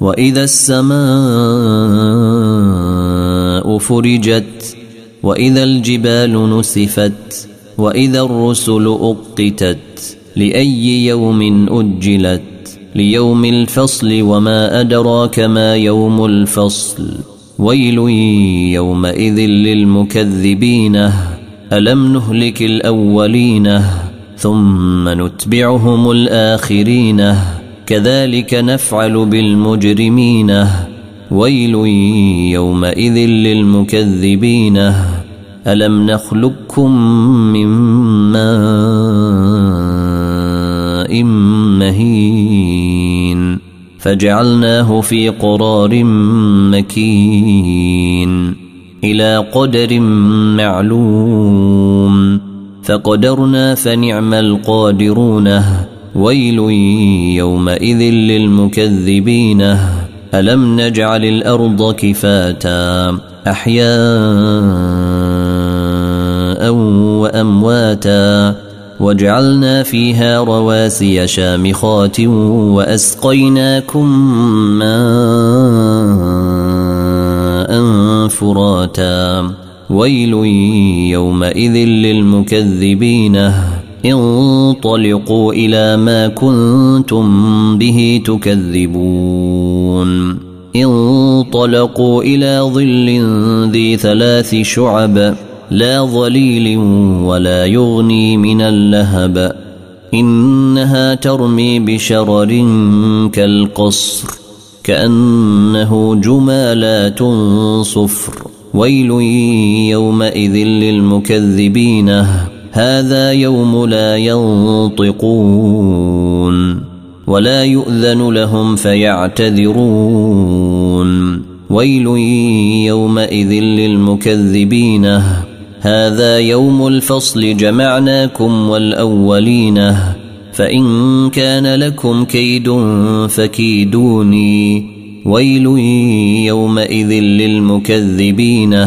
واذا السماء فرجت واذا الجبال نسفت واذا الرسل اقتت لاي يوم اجلت ليوم الفصل وما ادراك ما يوم الفصل ويل يومئذ للمكذبين الم نهلك الاولين ثم نتبعهم الاخرين كذلك نفعل بالمجرمين. ويل يومئذ للمكذبين. ألم نخلقكم من ماء مهين؟ فجعلناه في قرار مكين. إلى قدر معلوم. فقدرنا فنعم القادرون. ويل يومئذ للمكذبين. ألم نجعل الأرض كفاتا أحياء وأمواتا وجعلنا فيها رواسي شامخات وأسقيناكم ماء فراتا. ويل يومئذ للمكذبين. انطلقوا إلى ما كنتم به تكذبون. انطلقوا إلى ظل ذي ثلاث شعب لا ظليل ولا يغني من اللهب. إنها ترمي بشرر كالقصر كأنه جمالات صفر. ويل يومئذ للمكذبين. هذا يوم لا ينطقون ولا يؤذن لهم فيعتذرون. ويل يومئذ للمكذبين. هذا يوم الفصل جمعناكم والأولين. فإن كان لكم كيد فكيدوني. ويل يومئذ للمكذبين.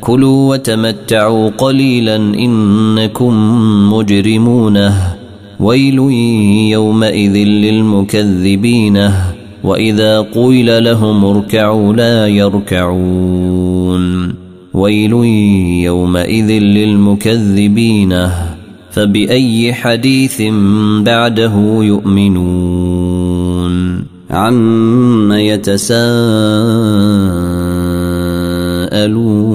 كلوا وتمتعوا قليلا إنكم مجرمون. ويل يومئذ للمكذبين. وإذا قيل لهم اركعوا لا يركعون. ويل يومئذ للمكذبين. فبأي حديث بعده يؤمنون؟ عم يتساءلون.